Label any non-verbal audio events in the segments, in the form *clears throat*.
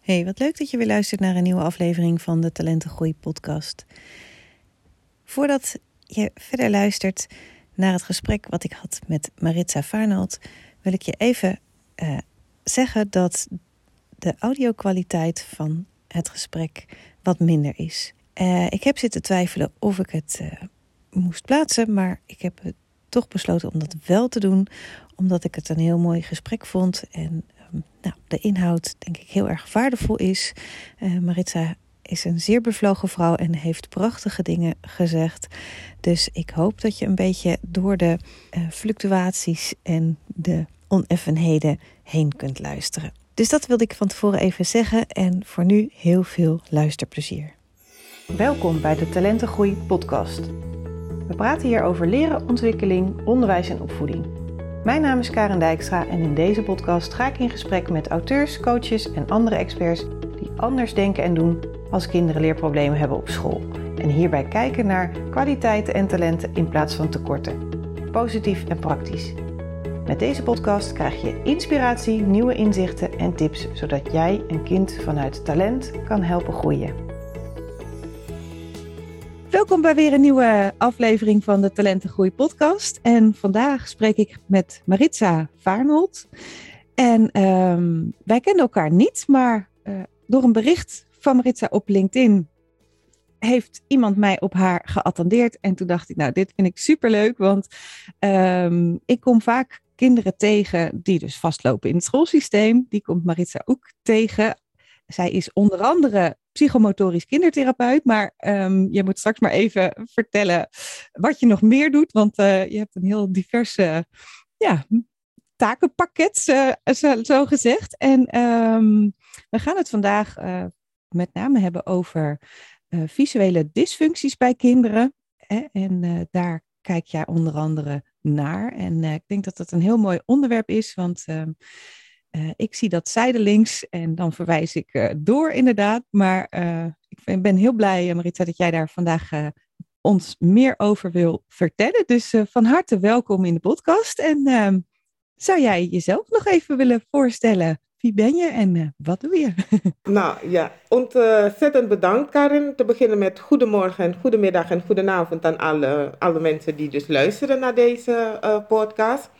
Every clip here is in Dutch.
Hey, wat leuk dat je weer luistert naar een nieuwe aflevering van de Talentengroei podcast. Voordat je verder luistert naar het gesprek wat ik had met Maritza Vaarnald, wil ik je even uh, zeggen dat de audio-kwaliteit van het gesprek wat minder is. Uh, ik heb zitten twijfelen of ik het uh, moest plaatsen, maar ik heb toch besloten om dat wel te doen, omdat ik het een heel mooi gesprek vond en nou, de inhoud denk ik heel erg waardevol is. Uh, Maritza is een zeer bevlogen vrouw en heeft prachtige dingen gezegd. Dus ik hoop dat je een beetje door de uh, fluctuaties en de oneffenheden heen kunt luisteren. Dus dat wilde ik van tevoren even zeggen en voor nu heel veel luisterplezier. Welkom bij de Talentengroei podcast. We praten hier over leren, ontwikkeling, onderwijs en opvoeding. Mijn naam is Karen Dijkstra en in deze podcast ga ik in gesprek met auteurs, coaches en andere experts die anders denken en doen als kinderen leerproblemen hebben op school. En hierbij kijken naar kwaliteiten en talenten in plaats van tekorten. Positief en praktisch. Met deze podcast krijg je inspiratie, nieuwe inzichten en tips zodat jij een kind vanuit talent kan helpen groeien. Welkom bij weer een nieuwe aflevering van de Talentengroei podcast. En vandaag spreek ik met Maritza Vaarnold. En um, wij kennen elkaar niet, maar uh, door een bericht van Maritza op LinkedIn heeft iemand mij op haar geattendeerd. En toen dacht ik, nou, dit vind ik superleuk, want um, ik kom vaak kinderen tegen die dus vastlopen in het schoolsysteem. Die komt Maritza ook tegen. Zij is onder andere psychomotorisch kindertherapeut. Maar um, je moet straks maar even vertellen wat je nog meer doet. Want uh, je hebt een heel diverse ja, takenpakket, uh, zo, gezegd. En um, we gaan het vandaag uh, met name hebben over visuele dysfuncties bij kinderen. Hè? En daar kijk jij onder andere naar. En ik denk dat dat een heel mooi onderwerp is, want um, uh, ik zie dat zijdelings en dan verwijs ik uh, door inderdaad. Maar uh, ik ben heel blij, Marita, dat jij daar vandaag ons meer over wil vertellen. Dus van harte welkom in de podcast. En ehm, zou jij jezelf nog even willen voorstellen? Wie ben je en wat doe je? *laughs* nou ja, ontzettend bedankt Karin. Te beginnen met goedemorgen en goedemiddag en goedenavond aan alle, alle mensen die dus luisteren naar deze podcast.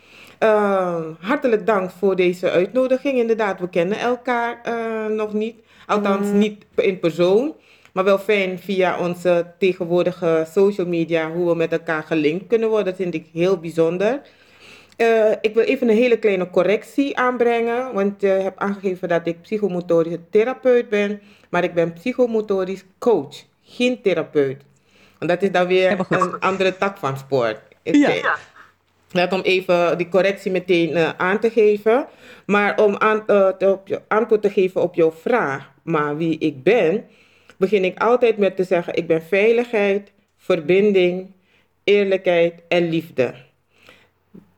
Uh, hartelijk dank voor deze uitnodiging. Inderdaad, we kennen elkaar uh, nog niet. Althans, mm. niet in persoon. Maar wel fijn via onze tegenwoordige social media hoe we met elkaar gelinkt kunnen worden. Dat vind ik heel bijzonder. Uh, ik wil even een hele kleine correctie aanbrengen. Want je hebt aangegeven dat ik psychomotorisch therapeut ben. Maar ik ben psychomotorisch coach, geen therapeut. Want dat is dan weer een andere tak van sport. Ja. ja. Net om even die correctie meteen uh, aan te geven. Maar om aan, uh, te, antwoord te geven op jouw vraag, maar wie ik ben, begin ik altijd met te zeggen: ik ben veiligheid, verbinding, eerlijkheid en liefde.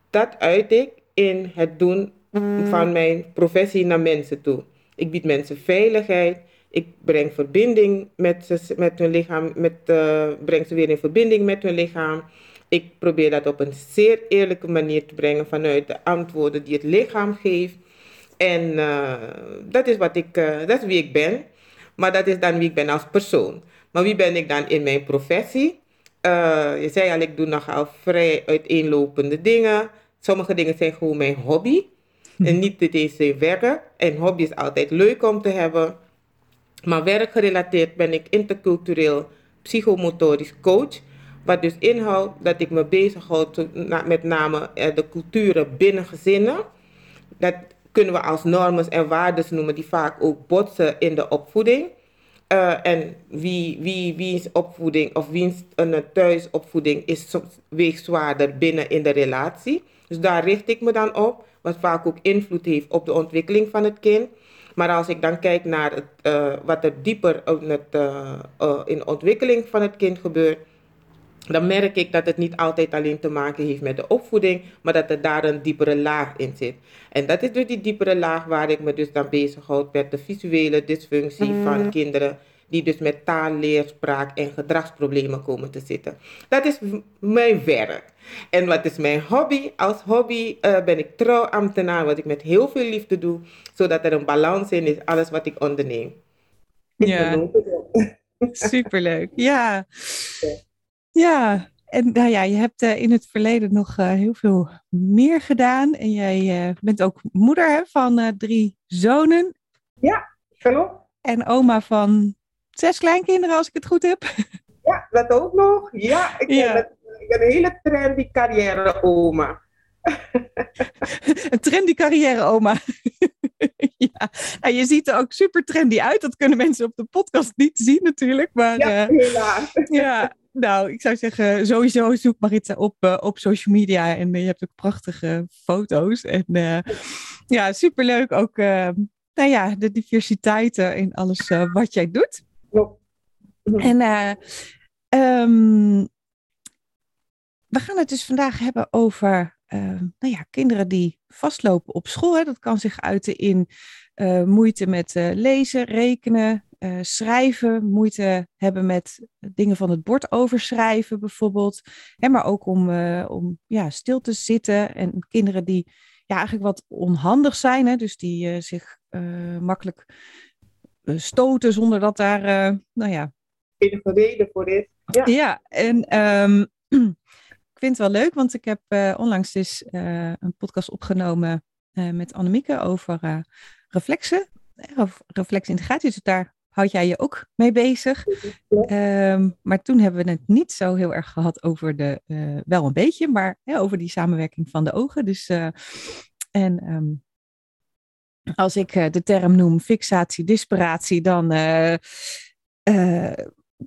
Dat uit ik in het doen van mijn professie naar mensen toe. Ik bied mensen veiligheid. Ik breng verbinding met, ze, met hun lichaam, met, uh, breng ze weer in verbinding met hun lichaam. Ik probeer dat op een zeer eerlijke manier te brengen vanuit de antwoorden die het lichaam geeft. En uh, dat is wat ik, uh, dat is wie ik ben. Maar dat is dan wie ik ben als persoon. Maar wie ben ik dan in mijn professie? Uh, je zei al, ik doe nogal vrij uiteenlopende dingen. Sommige dingen zijn gewoon mijn hobby. En niet eens zijn werk. En hobby is altijd leuk om te hebben. Maar werkgerelateerd ben ik intercultureel psychomotorisch coach. Wat dus inhoudt dat ik me bezighoud met name eh, de culturen binnen gezinnen. Dat kunnen we als normen en waarden noemen die vaak ook botsen in de opvoeding. Uh, en wie, wie, wiens opvoeding of wiens een thuisopvoeding is soms weegt zwaarder binnen in de relatie. Dus daar richt ik me dan op, wat vaak ook invloed heeft op de ontwikkeling van het kind. Maar als ik dan kijk naar het, wat er dieper in, het, in de ontwikkeling van het kind gebeurt, dan merk ik dat het niet altijd alleen te maken heeft met de opvoeding, maar dat er daar een diepere laag in zit. En dat is dus die diepere laag waar ik me dus dan bezighoud met de visuele dysfunctie van mm. kinderen die dus met taal, leerspraak en gedragsproblemen komen te zitten. Dat is mijn werk. En wat is mijn hobby? Als hobby uh, ben ik trouwambtenaar, wat ik met heel veel liefde doe, zodat er een balans in is, alles wat ik onderneem. Ja, *laughs* superleuk. Ja. Ja, en nou ja, je hebt uh, in het verleden nog uh, heel veel meer gedaan. En jij uh, bent ook moeder hè, van drie zonen. Ja, klopt. En oma van zes kleinkinderen, als ik het goed heb. *laughs* Ja, dat ook nog. Ja, ik, ja. Ben, ik ben een hele trendy carrière-oma. *laughs* een trendy carrière-oma. *laughs* ja, nou, je ziet er ook super trendy uit. Dat kunnen mensen op de podcast niet zien natuurlijk. Maar, ja, helaas. ja, nou, ik zou zeggen, sowieso zoek Maritza op, uh, op social media. En uh, je hebt ook prachtige foto's. En uh, ja, superleuk ook, nou ja, de diversiteit in alles wat jij doet. Ja. En um, we gaan het dus vandaag hebben over nou ja, kinderen die vastlopen op school. Hè. Dat kan zich uiten in moeite met lezen, rekenen, uh, schrijven, moeite hebben met dingen van het bord overschrijven bijvoorbeeld. Hè, maar ook om, uh, om ja, stil te zitten. En kinderen die ja, eigenlijk wat onhandig zijn, hè, dus die uh, zich makkelijk stoten zonder dat daar, nou ja... Enige reden voor is. Ja, ja en um, *clears throat* ik vind het wel leuk, want ik heb onlangs dus een podcast opgenomen met Annemieke over reflexen. Of reflexintegratie, dus daar houd jij je ook mee bezig. Ehm, maar toen hebben we het niet zo heel erg gehad over de, uh, wel een beetje, maar over die samenwerking van de ogen. Dus, uh, en um, als ik uh, de term noem fixatie, disparatie, dan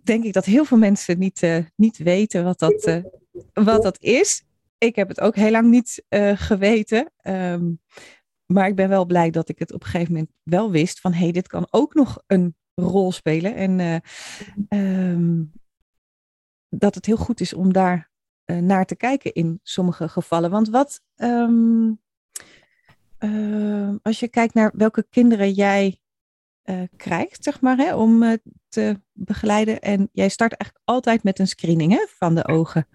denk ik dat heel veel mensen niet, niet weten wat dat, wat dat is. Ik heb het ook heel lang niet geweten. Um, maar ik ben wel blij dat ik het op een gegeven moment wel wist van hé, hey, dit kan ook nog een rol spelen. En uh, um, dat het heel goed is om daar uh, naar te kijken in sommige gevallen. Want wat, um, uh, als je kijkt naar welke kinderen jij krijgt, zeg maar, hè, om te begeleiden. En jij start eigenlijk altijd met een screening hè, van de ogen.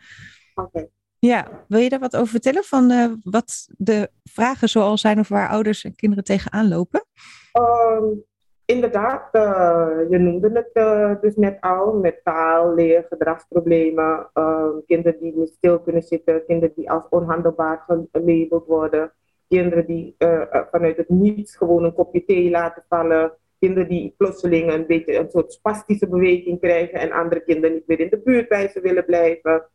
Okay. Ja, wil je daar wat over vertellen? Van wat de vragen zoal zijn of waar ouders en kinderen tegenaan lopen? Um, inderdaad, uh, je noemde het uh, dus net al, met taal, leer, gedragsproblemen, uh, kinderen die niet stil kunnen zitten, kinderen die als onhandelbaar gelabeld worden, kinderen die eh, vanuit het niets gewoon een kopje thee laten vallen, kinderen die plotseling een beetje een soort spastische beweging krijgen en andere kinderen niet meer in de buurt bij ze willen blijven.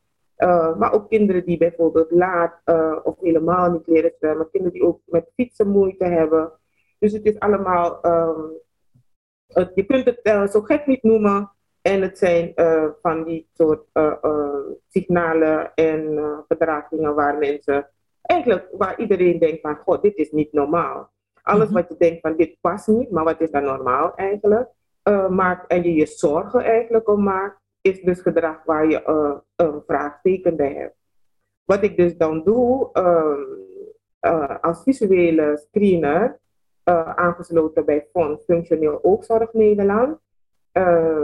maar ook kinderen die bijvoorbeeld laat of helemaal niet leren zwemmen, kinderen die ook met fietsen moeite hebben. Dus het is allemaal um, je kunt het uh, zo gek niet noemen. En het zijn uh, van die soort signalen en gedragingen waar mensen eigenlijk, waar iedereen denkt van, god, dit is niet normaal. Alles mhm. wat je denkt van, dit past niet, maar wat is dan normaal eigenlijk? maakt, en je je zorgen eigenlijk om maakt, is dus gedrag waar je een vraagteken bij hebt. Wat ik dus dan doe, ehm, als visuele screener, uh, aangesloten bij Fonds Functioneel Oogzorg Nederland. Uh,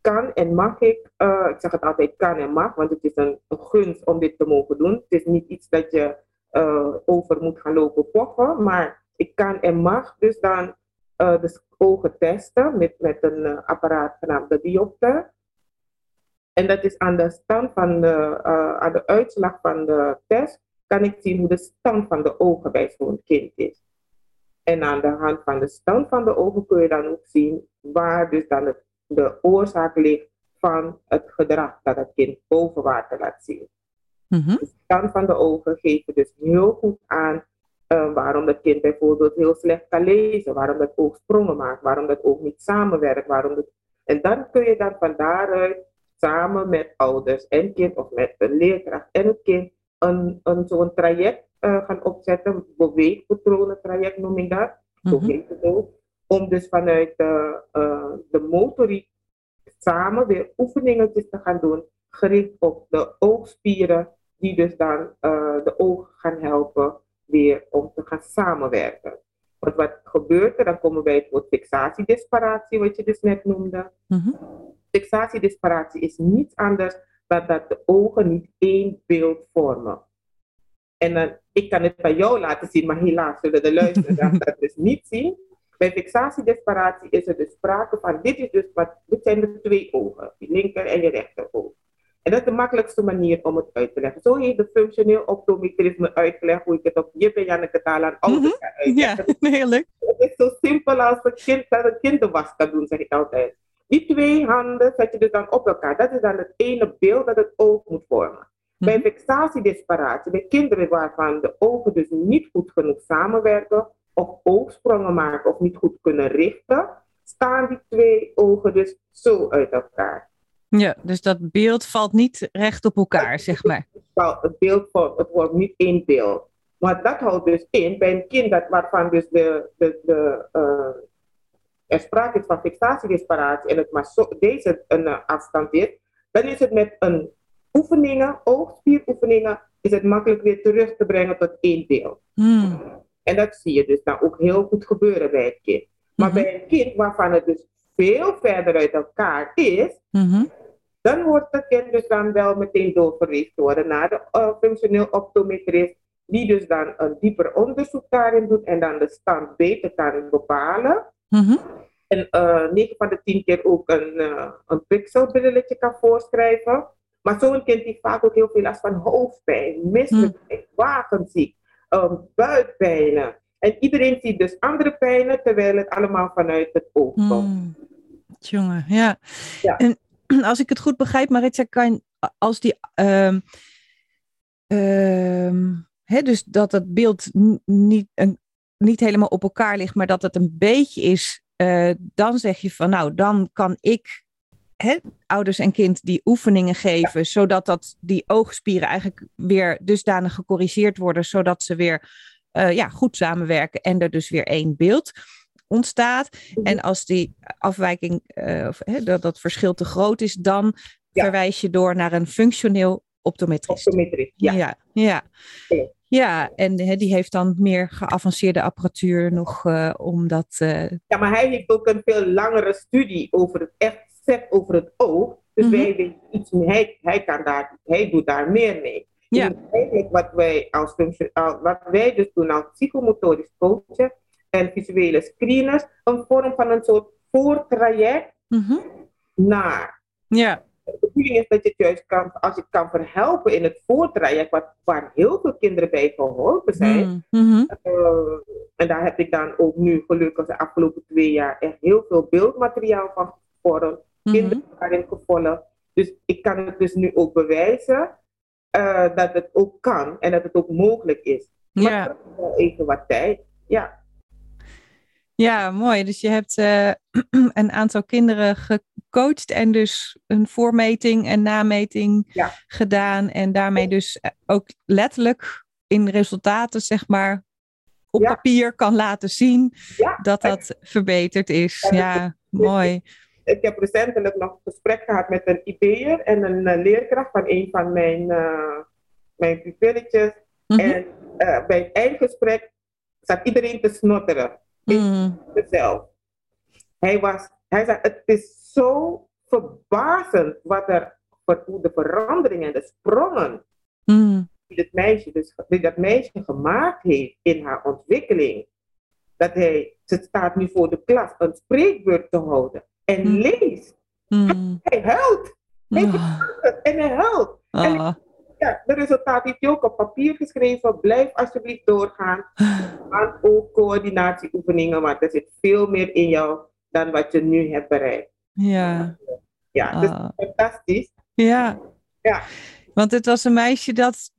kan en mag ik, uh, ik zeg het altijd kan en mag, want het is een, een, gunst om dit te mogen doen. Het is niet iets dat je over moet gaan lopen pochen, maar ik kan en mag dus dan de ogen testen met, met een apparaat genaamd de diopter. En dat is aan de stand van de, aan de uitslag van de test, kan ik zien hoe de stand van de ogen bij zo'n kind is. En aan de hand van de stand van de ogen kun je dan ook zien waar dus dan het, de oorzaak ligt van het gedrag dat het kind boven water laat zien. Mhm. De stand van de ogen geeft dus heel goed aan uh, waarom het kind bijvoorbeeld heel slecht kan lezen, waarom het oog sprongen maakt, waarom het oog niet samenwerkt. Waarom het... En dan kun je dan van daaruit samen met ouders en kind of met de leerkracht en het kind een, een zo'n traject uh, gaan opzetten, beweegpatronen traject noem ik dat, mm -hmm. heet het ook, om dus vanuit de, uh, de motoriek samen weer oefeningetjes te gaan doen, gericht op de oogspieren, die dus dan uh, de ogen gaan helpen weer om te gaan samenwerken. Want wat gebeurt er? Dan komen wij tot fixatiedisparatie, wat je dus net noemde. Mhm. Fixatiedisparatie is niets anders dan dat de ogen niet één beeld vormen. En dan, ik kan het bij jou laten zien, maar helaas zullen de luisteraars *laughs* dat dus niet zien. Bij fixatiedisparatie is er dus sprake van, dit, is dus wat, dit zijn de twee ogen, je linker en je rechteroog. En dat is de makkelijkste manier om het uit te leggen. Zo heeft de functioneel optometrisme uitgelegd hoe ik het op Jip en Janneke taal aan ouders Mhm. kan uitleggen. Ja, *laughs* heerlijk. Het is zo simpel als een kind dat een kind de was kan doen, zeg ik altijd. Die twee handen zet je dus dan op elkaar. Dat is dan het ene beeld dat het oog moet vormen. Bij Mhm. fixatiedisparatie, bij kinderen waarvan de ogen dus niet goed genoeg samenwerken, of oogsprongen maken of niet goed kunnen richten, staan die twee ogen dus zo uit elkaar. Ja, dus dat beeld valt niet recht op elkaar, zeg maar. Het beeld het wordt niet één beeld. Maar dat houdt dus in, bij een kind dat, waarvan dus de, de, de, eh, er sprake is van fixatiedisparatie en het maar zo, deze een eh, afstand is, dan is het met een oefeningen, oogspieroefeningen, is het makkelijk weer terug te brengen tot één beeld. Hmm. En dat zie je dus dan ook heel goed gebeuren bij het kind. Maar Mhm. bij een kind waarvan het dus veel verder uit elkaar is, Mhm. dan wordt het kind dus dan wel meteen doorverwezen worden naar de eh, functioneel optometrist, die dus dan een dieper onderzoek daarin doet en dan de stand beter kan bepalen. Mhm. En eh 9 van de 10 keer ook een, eh een pixelbrilletje kan voorschrijven. Maar zo'n kind heeft vaak ook heel veel last van hoofdpijn, misselijkheid, wagenziek, um, buikpijnen. En iedereen ziet dus andere pijnen, terwijl het allemaal vanuit het oog komt. Hmm. Jongen, ja. Ja. En *clears throat* als ik het goed begrijp, Maritza, kan als die. ehm, ehm, hè, dus dat het beeld niet, een, niet helemaal op elkaar ligt, maar dat het een beetje is. eh, dan zeg je van, nou, dan kan ik hè, ouders en kind die oefeningen geven, zodat dat, die oogspieren eigenlijk weer dusdanig gecorrigeerd worden, zodat ze weer eh, ja, goed samenwerken en er dus weer één beeld ontstaat. En als die afwijking, eh, of hè, dat, dat verschil te groot is, dan Ja. verwijs je door naar een functioneel optometrist. Optometrist, ja. ja, ja. Ja, en hè, die heeft dan meer geavanceerde apparatuur nog eh, om dat. Ja, maar hij heeft ook een veel langere studie over het echt set over het oog. Dus Mhm. wij weten iets meer. Hij, hij, kan daar, hij doet daar meer mee. Ja. Dus eigenlijk wat wij, als wat wij dus doen als psychomotorisch coachen en visuele screeners, een vorm van een soort voortraject mhm. naar. Ja, De bedoeling is dat je het juist kan, als je het kan verhelpen in het voortraject, wat, waar heel veel kinderen bij geholpen zijn. Mm, mhm. Eh, en daar heb ik dan ook nu gelukkig de afgelopen twee jaar echt heel veel beeldmateriaal van gevormd. Mhm. Kinderen daarin gevolgd. Dus ik kan het dus nu ook bewijzen eh, dat het ook kan en dat het ook mogelijk is. Maar Ja. wel even wat tijd. Ja, Ja, mooi. Dus je hebt eh, *clears throat* een aantal kinderen gecoacht en dus een voormeting en nameting Ja. gedaan. En daarmee dus eh, ook letterlijk in resultaten, zeg maar, op Ja. papier kan laten zien ja. dat dat verbeterd is. Ja, mooi. Ik heb recentelijk nog een gesprek gehad met een IB'er en een eh, leerkracht van een van mijn, eh mijn pupilletjes. Mhm. En eh, bij het eindgesprek zat iedereen te snotteren. Mm. zelf. Hij, was, hij zei, het is zo verbazend wat er, hoe de veranderingen en de sprongen Mm. die, het meisje dus, die dat meisje gemaakt heeft in haar ontwikkeling. Dat hij, ze staat nu voor de klas een spreekbeurt te houden en Mm. leest. Mm. Hij huilt Hij Oh. het en hij huilt. En Oh. ja, de resultaat heeft hij ook op papier geschreven. Blijf alsjeblieft doorgaan. *sighs* aan ook coördinatieoefeningen, want er zit veel meer in jou dan wat je nu hebt bereikt. Ja. Ja, dus Ah. fantastisch. Ja. Ja. Want het was een meisje dat.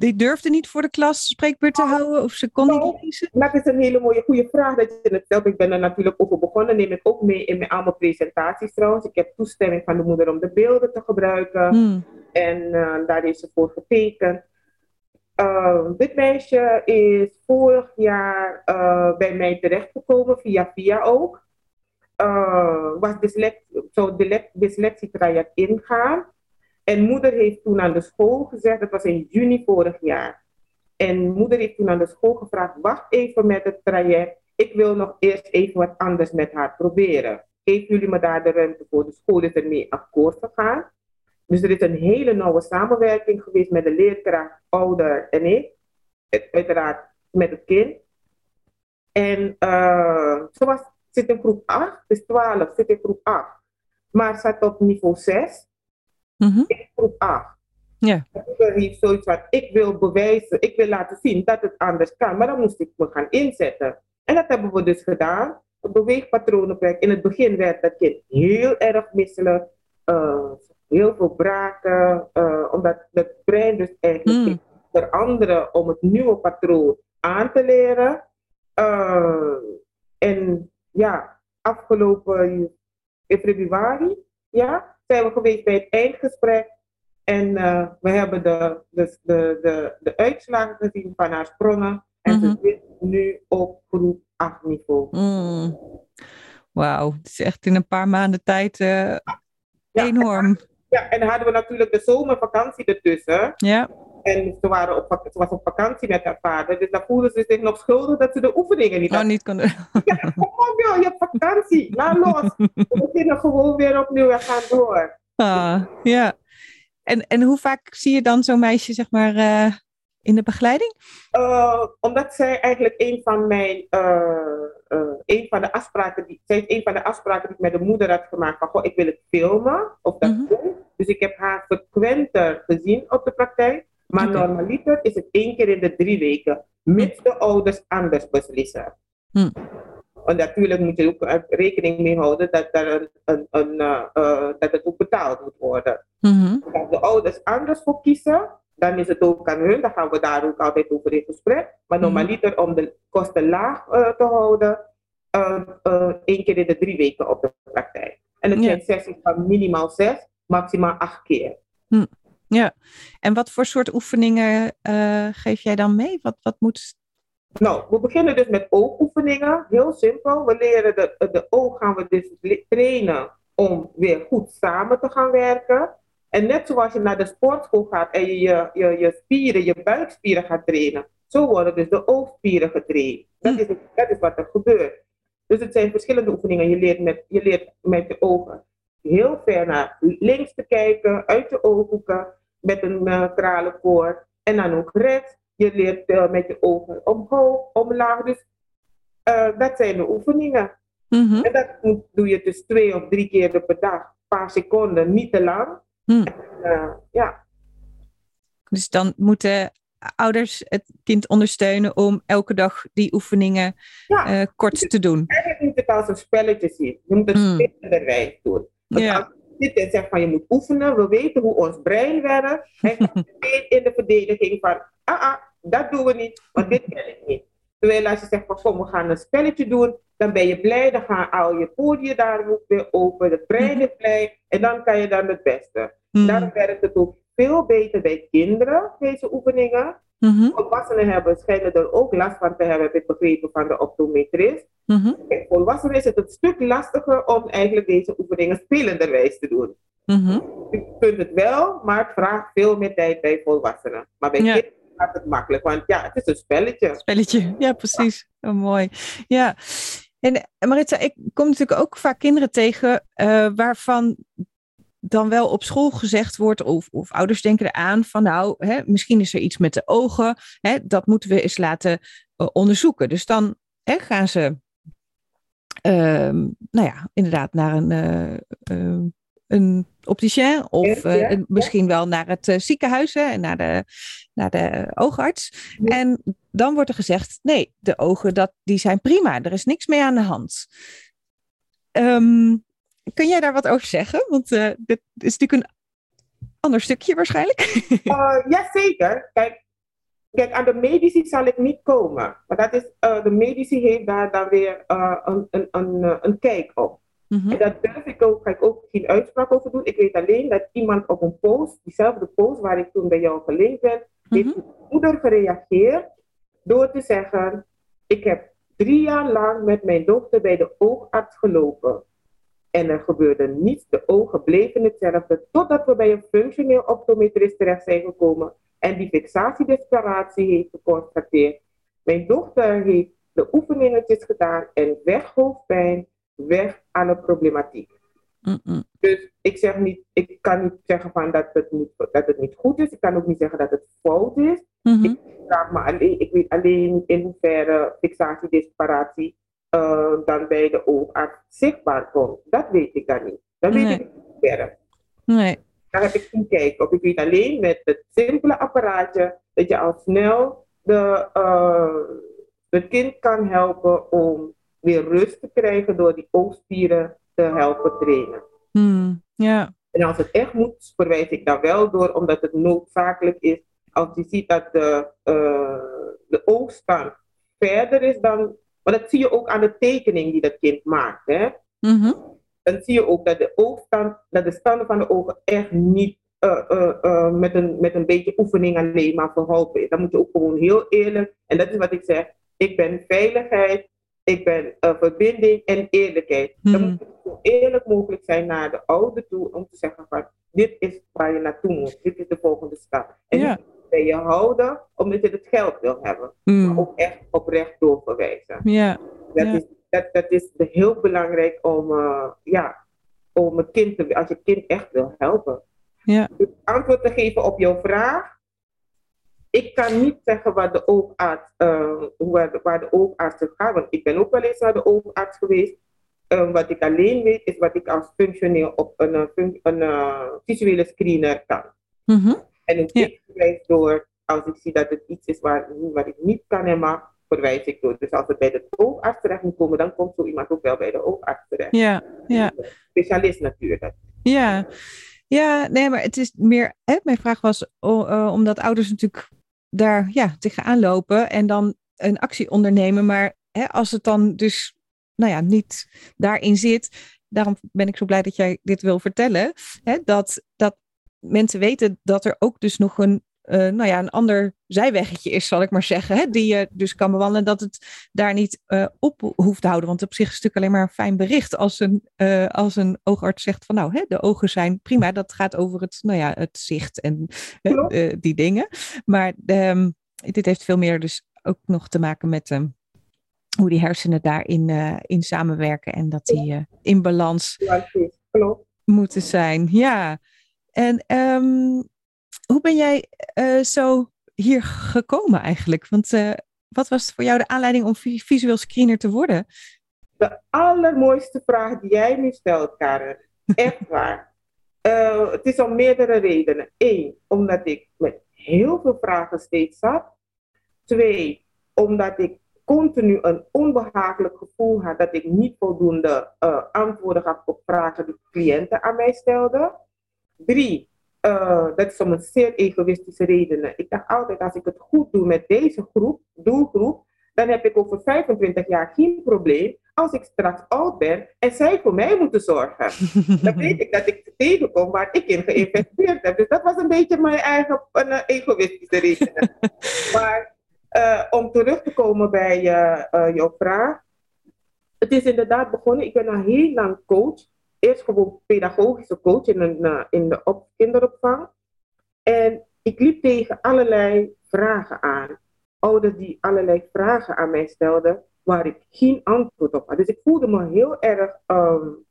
Die durfde niet voor de klas spreekbeurt te houden of ze kon Nou, niet lezen. Dat is een hele mooie, goede vraag dat je het stelt. Ik ben er natuurlijk over begonnen. Neem ik ook mee in mijn allemaal presentaties trouwens. Ik heb toestemming van de moeder om de beelden te gebruiken. Hmm. En eh, daar heeft ze voor getekend. Uh, dit meisje is vorig jaar uh, bij mij terechtgekomen, via via ook. Was dyslect, zou dyslexietraject ingaan. En moeder heeft toen aan de school gezegd, dat was in juni vorig jaar. En moeder heeft toen aan de school gevraagd, wacht even met het traject. Ik wil nog eerst even wat anders met haar proberen. Geef jullie me daar de ruimte voor? De school is ermee akkoord gegaan. Dus er is een hele nauwe samenwerking geweest met de leerkracht, ouder en ik. Uiteraard met het kind. En uh, ze was, zit in groep 8, dus 12, zit in groep 8. Maar zat op niveau 6 Mhm. in groep 8. Ja. Moeder heeft zoiets van, ik wil bewijzen, ik wil laten zien dat het anders kan. Maar dan moest ik me gaan inzetten. En dat hebben we dus gedaan. Beweegpatronenwerk. In het begin werd dat kind heel erg misselijk. Uh, heel veel braken. Uh, omdat het brein dus eigenlijk Mm. veranderen om het nieuwe patroon aan te leren. Uh, en ja, afgelopen in februari ja, zijn we geweest bij het eindgesprek. En uh, we hebben de, de, de, de, de uitslagen gezien van haar sprongen. En Mhm. ze zit nu op groep 8 niveau. Mm. Wauw, het is echt in een paar maanden tijd eh, enorm. Ja, en hadden we natuurlijk de zomervakantie ertussen. Ja. En ze, waren op, ze was op vakantie met haar vader. Dus dan voelde ze zich nog schuldig dat ze de oefeningen niet Oh, had. niet kon. Ja, kom op joh, je hebt vakantie. Laat los. *laughs* We beginnen gewoon weer opnieuw en gaan door. Ah, ja. En, en hoe vaak zie je dan zo'n meisje, zeg maar, eh, in de begeleiding? Uh, omdat zij eigenlijk een van mijn, uh, uh, een van de afspraken, die, zij een van de afspraken die ik met de moeder had gemaakt van, goh, ik wil het filmen, of dat Mhm. doen. Dus ik heb haar frequenter gezien op de praktijk. Maar Oké. normaliter is het één keer in de drie weken, mits de ouders anders beslissen. Hm. Want natuurlijk moet je ook rekening mee houden dat, er een, een, een, uh, uh, dat het ook betaald moet worden. Mhm. Als de ouders anders voor kiezen, dan is het ook aan hun. Dan gaan we daar ook altijd over in gesprek. Maar Mhm. normaliter om de kosten laag uh, te houden, uh, uh, één keer in de drie weken op de praktijk. En het Ja. zijn sessies van minimaal zes, maximaal acht keer. Ja. En wat voor soort oefeningen eh, geef jij dan mee? Wat, wat moet. Nou, we beginnen dus met oogoefeningen. Heel simpel. We leren de, de oog gaan we dus trainen om weer goed samen te gaan werken. En net zoals je naar de sportschool gaat en je je, je, je spieren, je buikspieren gaat trainen, zo worden dus de oogspieren getraind. Dat is, dat is wat er gebeurt. Dus het zijn verschillende oefeningen. Je leert met je, leert met je ogen heel ver naar links te kijken, uit de ooghoeken, met een uh, kralenkoord. En dan ook rechts. Je leert uh, met je ogen omhoog, omlaag. Dus uh, dat zijn de oefeningen. Mhm. En dat doe je dus twee of drie keer per dag. Een paar seconden, niet te lang. Hm. En, uh, ja, Dus dan moeten ouders het kind ondersteunen om elke dag die oefeningen ja. eh, kort te doen. eigenlijk moet je het als een spelletje zien. Je moet het Mm. doen. Want Ja. als je zit en zegt van je moet oefenen, we weten hoe ons brein werkt. *laughs* Gaat meteen in de verdediging van, ah ah, dat doen we niet, want dit ken ik niet. Terwijl als je zegt van kom, we gaan een spelletje doen, dan ben je blij, dan gaan al je podiën daar ook weer open, het brein is blij en dan kan je dan het beste. Mhm. Daarom werkt het ook veel beter bij kinderen, deze oefeningen. Mhm. Volwassenen hebben, schijnen er ook last van te hebben, heb ik begrepen van de optometrist. Bij volwassenen is het een stuk lastiger om eigenlijk deze oefeningen spelenderwijs te doen. Mhm. Je kunt het wel, maar het vraagt veel meer tijd bij volwassenen. Maar bij Ja. kinderen gaat het makkelijk, want ja, het is een spelletje. Spelletje, ja, precies. Oh, mooi. Ja. En eh, Maritza, ik kom natuurlijk ook vaak kinderen tegen eh, waarvan dan wel op school gezegd wordt, of, of ouders denken eraan van nou, hè, misschien is er iets met de ogen, hè, dat moeten we eens laten eh, onderzoeken. Dus dan hè, gaan ze, ehm, nou ja, inderdaad naar een, eh, een opticien of Ja, misschien wel naar het ziekenhuis hè, en naar de, naar de oogarts. Ja. En dan wordt er gezegd, nee, de ogen dat, die zijn prima, er is niks mee aan de hand. Ehm, kun jij daar wat over zeggen? Want eh, dit is natuurlijk een ander stukje waarschijnlijk. Uh, *laughs* Jazeker. Kijk, kijk, aan de medici zal ik niet komen. Maar dat is, uh, de medici heeft daar dan weer uh, een, een, een, uh, een kijk op. Mhm. En dat durf ik ook, ga ik ook geen uitspraak over doen. Ik weet alleen dat iemand op een post, diezelfde post waar ik toen bij jou gelinkt ben, heeft Mhm. de moeder gereageerd door te zeggen: Ik heb drie jaar lang met mijn dochter bij de oogarts gelopen. En er gebeurde niets, de ogen bleven hetzelfde, totdat we bij een functioneel optometrist terecht zijn gekomen, en die fixatiedesperatie heeft geconstateerd. Mijn dochter heeft de oefeningetjes gedaan en weg hoofdpijn, weg alle problematiek. Dus ik zeg niet, ik kan niet zeggen van dat het niet, dat het niet goed is. Ik kan ook niet zeggen dat het fout is. Mm-hmm. Ik vraag me alleen, ik weet alleen in hoeverre fixatiedesperatie uh, dan bij de oogarts zichtbaar komt. Dat weet ik dan niet. Dat weet ik niet verder. Nee. Daar heb ik geen kijk op. Ik weet alleen met het simpele apparaatje dat je al snel de, uh, het kind kan helpen om weer rust te krijgen door die oogspieren te helpen trainen. Hmm, ja. En als het echt moet, verwijs ik dan wel door, omdat het noodzakelijk is. Als je ziet dat de, uh, de oogstand verder is dan. Maar dat zie je ook aan de tekening die dat kind maakt. Hè? Mm Dan zie je ook dat de oogstand, dat de standen van de ogen echt niet uh, uh, met, een, met een beetje oefening alleen maar verholpen is. Dan moet je ook gewoon heel eerlijk, en dat is wat ik zeg, ik ben veiligheid, ik ben verbinding en eerlijkheid. Dan moet zo eerlijk mogelijk zijn naar de ouder toe om te zeggen van dit is waar je naartoe moet, dit is de volgende stap. En ja. Bij je houden omdat je het geld wil hebben, mm. maar ook echt oprecht doorverwijzen. Ja. Dat, ja. Is, dat, dat is heel belangrijk om, uh, ja, om een kind te, als je kind echt wil helpen. Ja. Dus antwoord te geven op jouw vraag. Ik kan niet zeggen waar de oogarts, uh, waar, de, waar de oogarts gaat, want ik ben ook wel eens naar de oogarts geweest. Um, wat ik alleen weet, is wat ik als functioneel op een, een, een uh, visuele screener kan. Mm -hmm. En ook ja. ik verwijs door, als ik zie dat het iets is waar, wat ik niet kan en mag, verwijs ik door. Dus als het bij de oogarts terecht moet komen, dan komt zo iemand ook wel bij de oogarts terecht. Ja, ja. Specialist natuurlijk. Ja. Ja, nee, maar het is meer. Hè, mijn vraag was uh, omdat ouders natuurlijk daar ja, tegenaan lopen en dan een actie ondernemen. Maar hè, als het dan dus nou ja, niet daarin zit. Daarom ben ik zo blij dat jij dit wil vertellen. Hè, dat, dat mensen weten dat er ook dus nog een, uh, nou ja, een ander zijweggetje is, zal ik maar zeggen. Hè, die je dus kan bewandelen. Dat het daar niet uh, op hoeft te houden. Want op zich is het natuurlijk alleen maar een fijn bericht. Als een, uh, als een oogarts zegt van nou, hè, de ogen zijn prima. Dat gaat over het, nou ja, het zicht en die dingen. Maar um, dit heeft veel meer dus ook nog te maken met um, hoe die hersenen daarin uh, in samenwerken en dat die uh, in balans moeten zijn. Ja, en um, hoe ben jij uh, zo hier gekomen eigenlijk? Want wat was voor jou de aanleiding om visueel screener te worden? De allermooiste vraag die jij nu stelt, Karen. Echt *laughs* waar. het is om meerdere redenen. Eén, omdat ik met heel veel vragen steeds zat. Twee, omdat ik continu een onbehagelijk gevoel had dat ik niet voldoende uh, antwoorden gaf op vragen die cliënten aan mij stelden. Drie, uh, dat is om een zeer egoïstische redenen. Ik dacht altijd, als ik het goed doe met deze groep, doelgroep, dan heb ik over 25 jaar geen probleem als ik straks oud ben en zij voor mij moeten zorgen. *laughs* dan weet ik dat ik tegenkom waar ik in geïnvesteerd heb. Dus dat was een beetje mijn eigen een, egoïstische reden. *laughs* maar uh, om terug te komen bij uh, uh, jouw vraag. Het is inderdaad begonnen. Ik ben al heel lang coach. Eerst gewoon pedagogische coach in, een, in de op, kinderopvang. En ik liep tegen allerlei vragen aan. Ouders die allerlei vragen aan mij stelden waar ik geen antwoord op had. Dus ik voelde me heel erg um,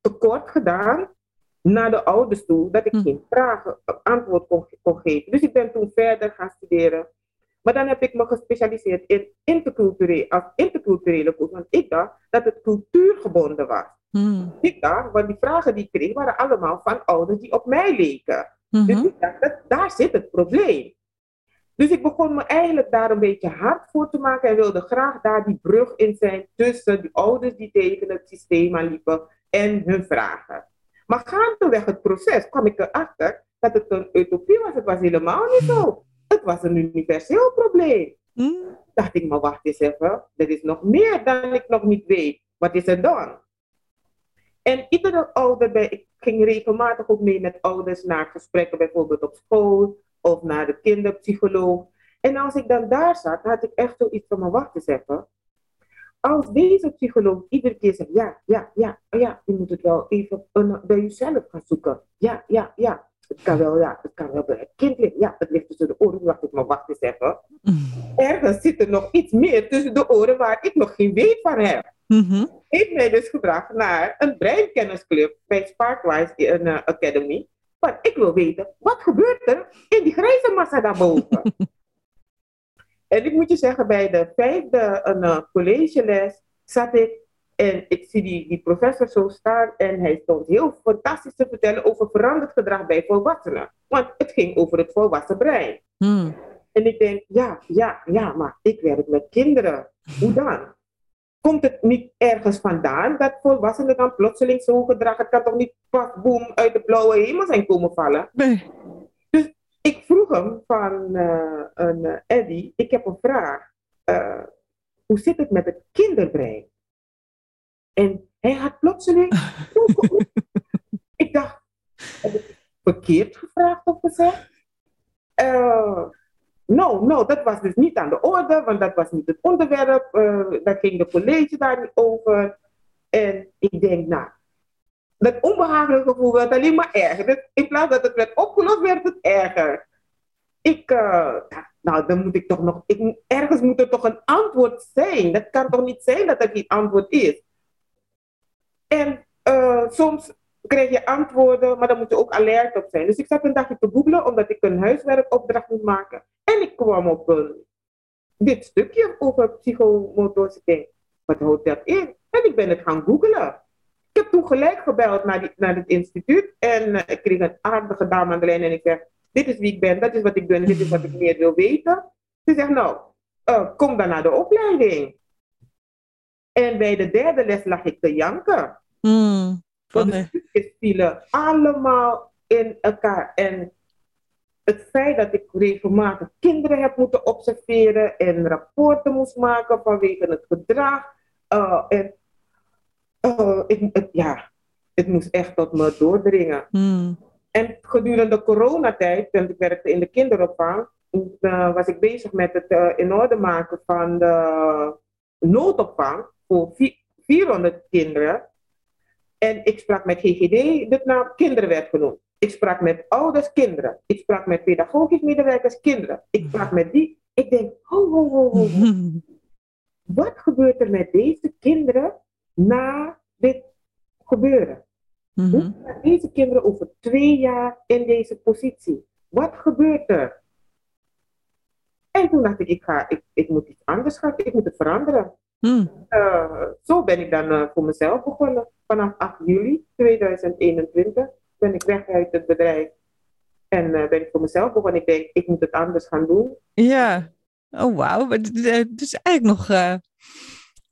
tekort gedaan naar de ouders toe dat ik hm. geen vragen, antwoord kon, kon, geven. Dus ik ben toen verder gaan studeren. Maar dan heb ik me gespecialiseerd in interculturele, als interculturele coach. Want ik dacht dat het cultuurgebonden was. Hmm. Ik dacht, want die vragen die ik kreeg waren allemaal van ouders die op mij leken. Mm-hmm. Dus ik dacht, dat, daar zit het probleem. Dus ik begon me eigenlijk daar een beetje hard voor te maken en wilde graag daar die brug in zijn tussen die ouders die tegen het systeem aanliepen en hun vragen. Maar gaandeweg het proces kwam ik erachter dat het een utopie was. Het was helemaal niet zo. Het was een universeel probleem. Mm. Dacht ik, maar wacht eens even. Er is nog meer dan ik nog niet weet. Wat is er dan? En iedere ouder, bij, ik ging regelmatig ook mee met ouders naar gesprekken, bijvoorbeeld op school of naar de kinderpsycholoog. En als ik dan daar zat, had ik echt zoiets van, maar wacht eens even als deze psycholoog iedere keer zegt, ja, ja, ja, ja, je moet het wel even bij jezelf gaan zoeken. Ja, ja, ja. kan wel, ja, het kan wel bij het kind liggen. Ja, het ligt tussen de oren. Wacht ik maar, wacht eens even. Ergens zit er nog iets meer tussen de oren waar ik nog geen weet van heb. Mhm. Heeft mij dus gebracht naar een breinkennisclub bij Sparkwise uh, Academy. Want ik wil weten, wat gebeurt er in die grijze massa daarboven? *laughs* en ik moet je zeggen, bij de vijfde een, uh, collegeles zat ik en ik zie die, die professor zo staan en hij stond heel fantastisch te vertellen over veranderd gedrag bij volwassenen. Want het ging over het volwassen brein. Mm. En ik denk, ja, ja, ja, maar ik werk met kinderen. Hoe dan? Komt het niet ergens vandaan dat volwassenen dan plotseling zo'n gedrag, het kan toch niet pas boem uit de blauwe hemel zijn komen vallen? Nee. Dus ik vroeg hem van uh, een uh, Eddie, ik heb een vraag. Uh, hoe zit het met het kinderbrein? En hij had plotseling. *laughs* ik dacht, heb ik verkeerd gevraagd of gezegd? No, no, dat was dus niet aan de orde, want dat was niet het onderwerp. Uh, daar ging de college daar niet over. En ik denk, nou, dat onbehagelijke gevoel werd alleen maar erger. Dus in plaats dat het werd opgelost, werd het erger. Ik, uh, nou, dan moet ik toch nog, ik, ergens moet er toch een antwoord zijn. Dat kan toch niet zijn dat er geen antwoord is. En uh, soms krijg je antwoorden, maar dan moet je ook alert op zijn. Dus ik zat een dagje te googlen, omdat ik een huiswerkopdracht moet maken. En ik kwam op een, dit stukje over psychomotorische Wat houdt dat in? En ik ben het gaan googlen. Ik heb toen gelijk gebeld naar, die, naar het instituut. En uh, ik kreeg een aardige dame aan de lijn en ik zeg, dit is wie ik ben, dat is wat ik doe en dit is wat ik meer wil weten. Ze zegt, nou, uh, kom dan naar de opleiding. En bij de derde les lag ik te janken. Mm, Want de stukjes vielen allemaal in elkaar. En het feit dat ik regelmatig kinderen heb moeten observeren en rapporten moest maken vanwege het gedrag. Uh, en uh, ik, het, ja, het moest echt tot me doordringen. Mm. En gedurende coronatijd, want ik werkte in de kinderopvang, uh, was ik bezig met het in orde maken van de noodopvang voor 400 kinderen. En ik sprak met GGD, de naam kinderen werd genoemd. Ik sprak met ouders, kinderen. Ik sprak met pedagogisch medewerkers, kinderen. Ik sprak met die. Ik denk, ho, ho, ho, ho. *laughs* Wat gebeurt er met deze kinderen na dit gebeuren? Mhm. Hoe gaan deze kinderen over twee jaar in deze positie? Wat gebeurt er? En toen dacht ik, ik, ga, ik, ik moet iets anders gaan, ik moet het veranderen. Uh, zo ben ik dan uh, voor mezelf begonnen. Vanaf 8 juli 2021 ben ik weg uit het bedrijf. En uh, ben ik voor mezelf begonnen. Ik denk, ik moet het anders gaan doen. Ja, oh wauw. Dus eigenlijk nog,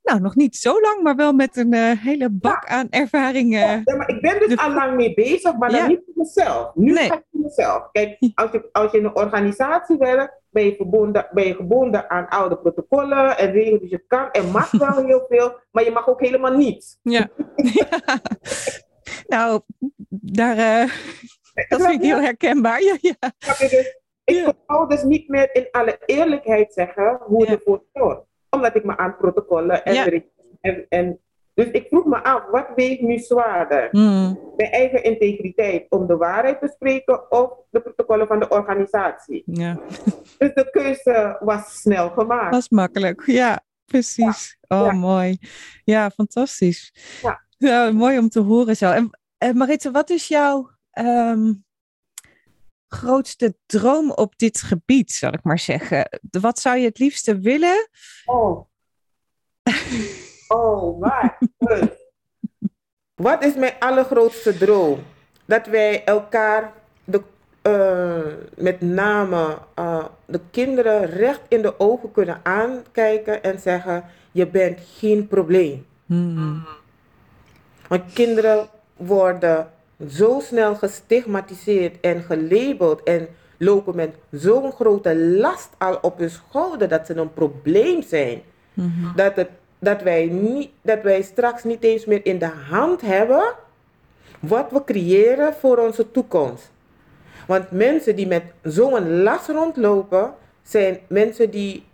nou, nog niet zo lang, maar wel met een hele bak ja. aan ervaringen. Ja, maar ik ben dus al lang mee bezig, maar dan Ja. niet voor mezelf. Nu Nee. ga ik voor mezelf. Kijk, als je, als je in een organisatie werkt, ben je, verbonden, ben je gebonden aan oude protocollen en regels. Dus je kan en mag *laughs* wel heel veel, maar je mag ook helemaal niets. Ja. *laughs* nou, daar, eh, dat vind ik heel herkenbaar. Ja? Dus ik kon ouders niet meer in alle eerlijkheid zeggen hoe het ervoor. Omdat ik me aan protocollen en, en, en dus ik vroeg me af, wat weegt nu zwaarder? Mm. Mijn eigen integriteit om de waarheid te spreken of de protocollen van de organisatie? ja, *laughs* Dus de keuze was snel gemaakt. was makkelijk. Ja, precies. Oh, Ja. mooi. Ja, fantastisch. Ja. Ja, mooi om te horen zo. En Maritza, wat is jouw ehm, grootste droom op dit gebied, zal ik maar zeggen? Wat zou je het liefste willen? Oh. *laughs* Oh, maar. Wat is mijn allergrootste droom? Dat wij elkaar, de, eh, met name eh, de kinderen, recht in de ogen kunnen aankijken en zeggen: Je bent geen probleem. Hmm. Want kinderen worden zo snel gestigmatiseerd en gelabeld en lopen met zo'n grote last al op hun schouder dat ze een probleem zijn. Mhm. Dat, het, dat, wij niet, dat wij straks niet eens meer in de hand hebben wat we creëren voor onze toekomst. Want mensen die met zo'n last rondlopen, zijn mensen die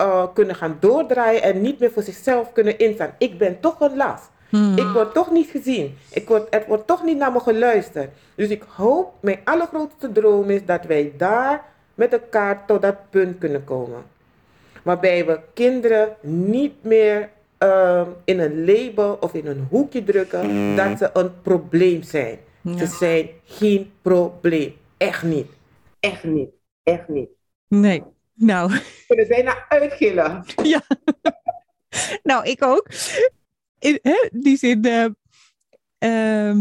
uh, kunnen gaan doordraaien en niet meer voor zichzelf kunnen instaan. Ik ben toch een last. Hmm. Ik word toch niet gezien. Ik word, er wordt toch niet naar me geluisterd. Dus ik hoop, mijn allergrootste droom is dat wij daar met elkaar tot dat punt kunnen komen. Waarbij we kinderen niet meer uh, in een label of in een hoekje drukken dat ze een probleem zijn. Ze zijn geen probleem. Echt niet. Echt niet. Echt niet. Nee. Nou. Ik kan het bijna uitgillen. *laughs* Ja. nou, ik ook. In hè, die zin. Uh,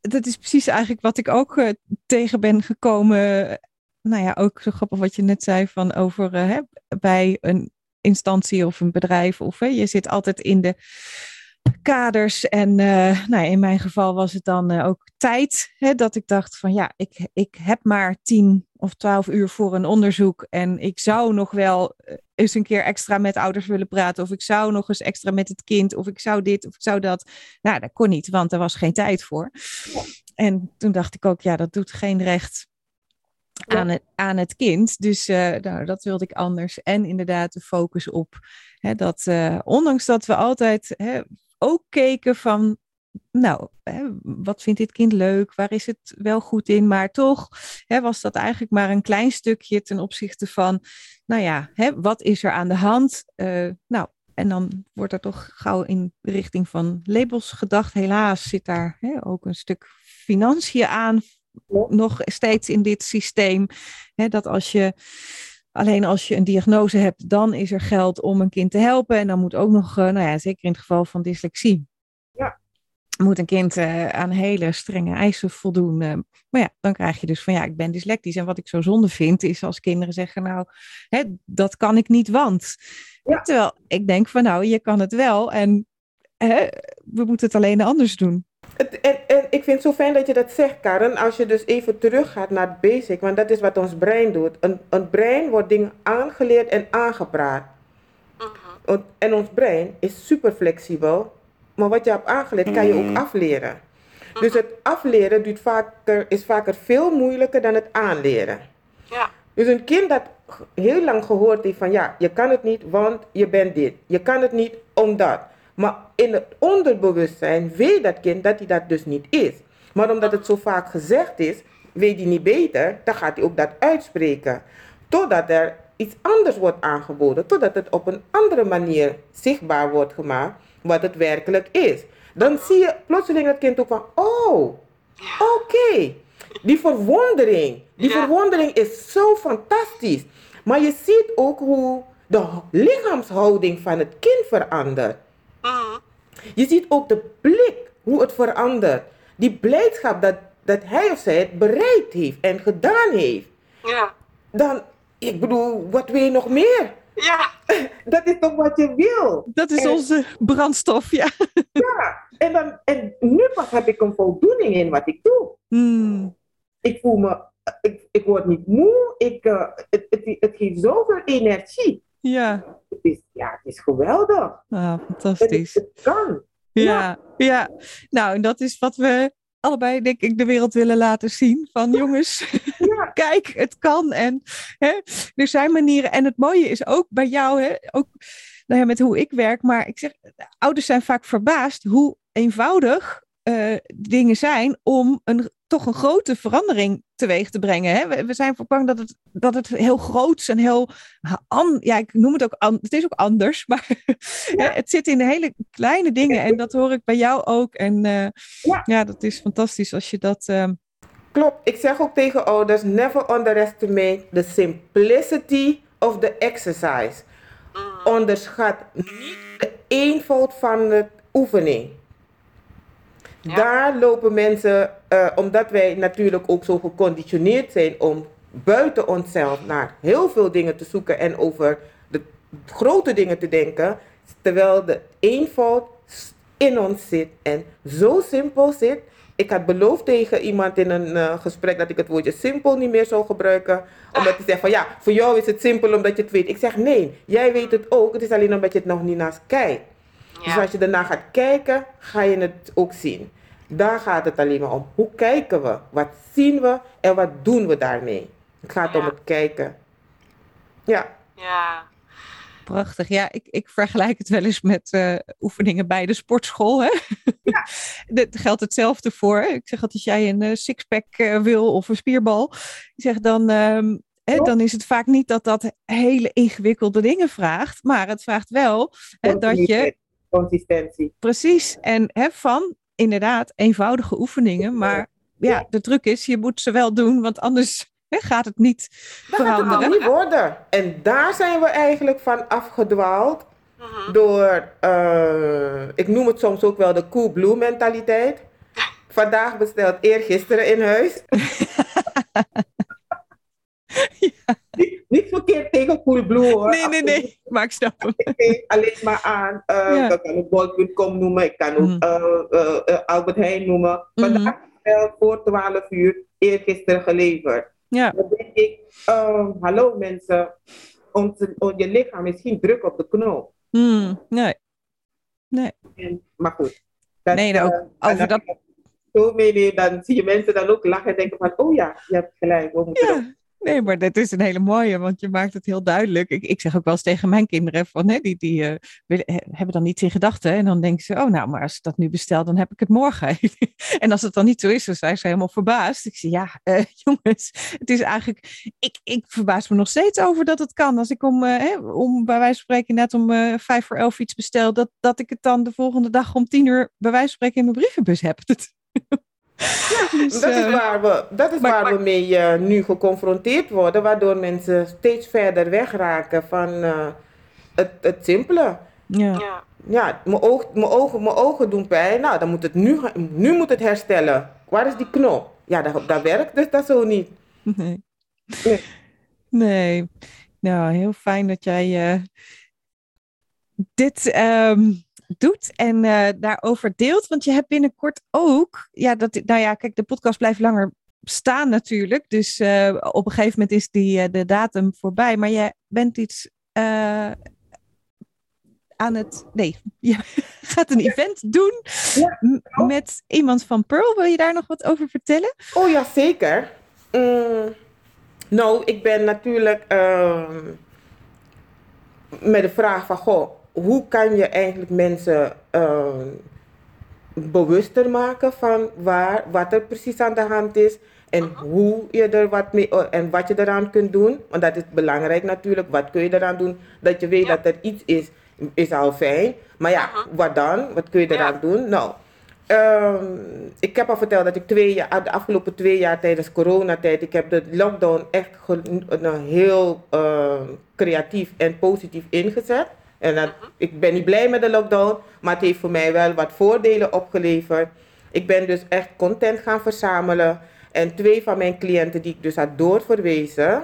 dat is precies eigenlijk wat ik ook uh, tegen ben gekomen. Nou ja, ook zo grappig wat je net zei van over uh, bij een instantie of een bedrijf. Of je zit altijd in de kaders. En uh, nou, in mijn geval was het dan uh, ook tijd. Hè, dat ik dacht van ja, ik, ik heb maar tien of twaalf uur voor een onderzoek. En ik zou nog wel eh, eens een keer extra met ouders willen praten. Of ik zou nog eens extra met het kind. Of ik zou dit of ik zou dat. Nou, dat kon niet, want er was geen tijd voor. En toen dacht ik ook, ja, dat doet geen recht aan, het, kind. Dus uh, nou, dat wilde ik anders. En inderdaad de focus op hè, dat, uh, ondanks dat we altijd hè, ook keken van, nou, hè, wat vindt dit kind leuk? Waar is het wel goed in? Maar toch was dat eigenlijk maar een klein stukje ten opzichte van, nou ja, wat is er aan de hand? Uh, nou, en dan wordt er toch gauw in richting van labels gedacht. Helaas zit daar hè, ook een stuk financiën aan nog steeds in dit systeem. Hè, dat als je alleen als je een diagnose hebt, dan is er geld om een kind te helpen. En dan moet ook nog, nou ja, zeker in het geval van dyslexie. Ja. Moet een kind uh, aan hele strenge eisen voldoen. Uh, maar ja, dan krijg je dus van ja, ik ben dyslectisch. En wat ik zo zonde vind, is als kinderen zeggen, nou, hè, dat kan ik niet, want. Ja. Terwijl ik denk van nou, je kan het wel. En hè, we moeten het alleen anders doen. En, en ik vind het zo fijn dat je dat zegt, Karen. Als je dus even teruggaat naar het basic, want dat is wat ons brein doet. Een, een brein wordt dingen aangeleerd en aangepraat. Uh-huh. En ons brein is super flexibel. Maar wat je hebt aangeleerd, kan je ook mm. afleren. Dus uh-huh. het afleren duurt vaker, is vaker veel moeilijker dan het aanleren. Ja. Dus een kind dat heel lang gehoord heeft van ja, je kan het niet, want je bent dit. Je kan het niet omdat. Maar in het onderbewustzijn weet dat kind dat hij dat dus niet is. Maar omdat het zo vaak gezegd is, weet hij niet beter, dan gaat hij ook dat uitspreken. Totdat er iets anders wordt aangeboden, totdat het op een andere manier zichtbaar wordt gemaakt wat het werkelijk is. Dan zie je plotseling het kind ook van, oh, oké. Die verwondering, die verwondering is zo fantastisch. Maar je ziet ook hoe de lichaamshouding van het kind verandert. Je ziet ook de blik, hoe het verandert. Die blijdschap dat, dat hij of zij het bereikt heeft en gedaan heeft. Ja. Dan, ik bedoel, wat wil je nog meer? Ja. *laughs* Dat is toch wat je wil? Dat is onze brandstof, ja. *laughs* Ja, en, dan, en nu pas heb ik een voldoening in wat ik doe. Hmm. Ik voel me, ik, ik word niet moe, ik, uh, het, het, het geeft zoveel energie. Ja. Het is, ja, het is geweldig. Ah, fantastisch. Het, het kan. Ja, ja, nou, dat is wat we allebei, denk ik, de wereld willen laten zien. Van jongens, ja. *laughs* kijk, het kan. En hè, er zijn manieren. En het mooie is ook bij jou, hè, ook nou ja, met hoe ik werk. Maar ik zeg, ouders zijn vaak verbaasd hoe eenvoudig uh, dingen zijn om een, toch een grote verandering teweeg te brengen. Hè? We, we zijn bang dat het, dat het heel groot en heel. An, ja, ik noem het ook. An, het is ook anders, *laughs* maar ja. het zit in de hele kleine dingen. En dat hoor ik bij jou ook. En uh, ja. ja. dat is fantastisch als je dat. Uh... Klopt. Ik zeg ook tegen ouders: never underestimate the simplicity of the exercise. Onderschat niet de eenvoud van de oefening. Daar lopen mensen, uh, omdat wij natuurlijk ook zo geconditioneerd zijn om buiten onszelf naar heel veel dingen te zoeken en over de grote dingen te denken, terwijl de eenvoud in ons zit en zo simpel zit. Ik had beloofd tegen iemand in een uh, gesprek dat ik het woordje simpel niet meer zou gebruiken. Omdat hij zegt van ja, voor jou is het simpel omdat je het weet. Ik zeg nee, jij weet het ook. Het is alleen omdat je het nog niet naast kijkt. Ja. Dus als je daarna gaat kijken, ga je het ook zien. Daar gaat het alleen maar om. Hoe kijken we? Wat zien we? En wat doen we daarmee? Het gaat Ja. om het kijken. Ja. Ja. Prachtig. Ja, ik, ik vergelijk het wel eens met uh, oefeningen bij de sportschool. Hè? Ja. *laughs* dat geldt hetzelfde voor. Ik zeg altijd, als jij een uh, sixpack uh, wil of een spierbal, ik zeg dan, um, hè, dan is het vaak niet dat dat hele ingewikkelde dingen vraagt, maar het vraagt wel hè, dat je. Consistentie. Precies. En hè, van inderdaad eenvoudige oefeningen, maar ja, de truc is, je moet ze wel doen, want anders gaat het niet dat veranderen. Gaat het niet worden. En daar zijn we eigenlijk van afgedwaald. Mhm. Door, uh, ik noem het soms ook wel de cool blue mentaliteit. Vandaag besteld, eergisteren in huis. *laughs* ja. niet, niet, hoor. Nee, nee, nee, maar ik snap hem. *laughs* Ik alleen maar aan, uh, ja. ik kan ook bol.com noemen, ik kan ook uh, Albert Heijn noemen. Vandaag besteld voor 12 uur, eergisteren geleverd. Ja. Dan denk ik, uh, hallo mensen, ons, je lichaam is geen druk op de knop. Hmm, nee. Nee. En, maar goed. Dat, nee, nou, uh, over dat... Zo meenemen, dan zie je mensen dan ook lachen en denken van, oh ja, je hebt gelijk, we moeten ja. Nee, maar dat is een hele mooie, want je maakt het heel duidelijk. Ik, ik zeg ook wel eens tegen mijn kinderen van, hè, die, die uh, willen, hebben dan niet in gedachten. En dan denken ze, oh nou, maar als ik dat nu bestel, dan heb ik het morgen. *laughs* en als het dan niet zo is, dan zijn ze helemaal verbaasd. Ik zeg, ja, uh, *laughs* jongens, het is eigenlijk, ik, ik verbaas me nog steeds over dat het kan. Als ik om, uh, hè, om bij wijze van spreken net om vijf voor elf iets bestel, dat, dat ik het dan de volgende dag om tien uur bij wijze van spreken in mijn brievenbus heb. *laughs* dus, dat is eh, waar we, dat is waar we mee uh, nu geconfronteerd worden, waardoor mensen steeds verder wegraken van uh, het, het simpele. Ja. ja. Ja, mijn, oog, mijn, ogen, mijn ogen doen pijn. Nou, dan moet het nu, nu moet het herstellen. Waar is die knop? Ja, dat, dat werkt dus dat zo niet. Nee. Nee. nee. Nou, heel fijn dat jij dit um, doet en uh, daarover deelt. Want je hebt binnenkort ook, ja, dat, nou ja, kijk, de podcast blijft langer staan natuurlijk. Dus uh, op een gegeven moment is die, uh, de datum voorbij. Maar je bent iets aan het. Nee, *laughs* je gaat een event doen ja. met iemand van Pearl. Wil je daar nog wat over vertellen? Oh ja, zeker. Mm, nou, ik ben natuurlijk ehm, met de vraag van: goh, hoe kan je eigenlijk mensen uh, bewuster maken van waar, wat er precies aan de hand is en hoe je er wat mee oh, en wat je eraan kunt doen. Want dat is belangrijk natuurlijk. Wat kun je eraan doen? Dat je weet dat er iets is, is al fijn. Maar ja, wat dan? Wat kun je eraan doen? Nou, um, ik heb al verteld dat ik twee jaar, de afgelopen twee jaar tijdens coronatijd, ik heb de lockdown echt heel uh, creatief en positief ingezet. En dat, ik ben niet blij met de lockdown, maar het heeft voor mij wel wat voordelen opgeleverd. Ik ben dus echt content gaan verzamelen. En twee van mijn cliënten die ik dus had doorverwezen,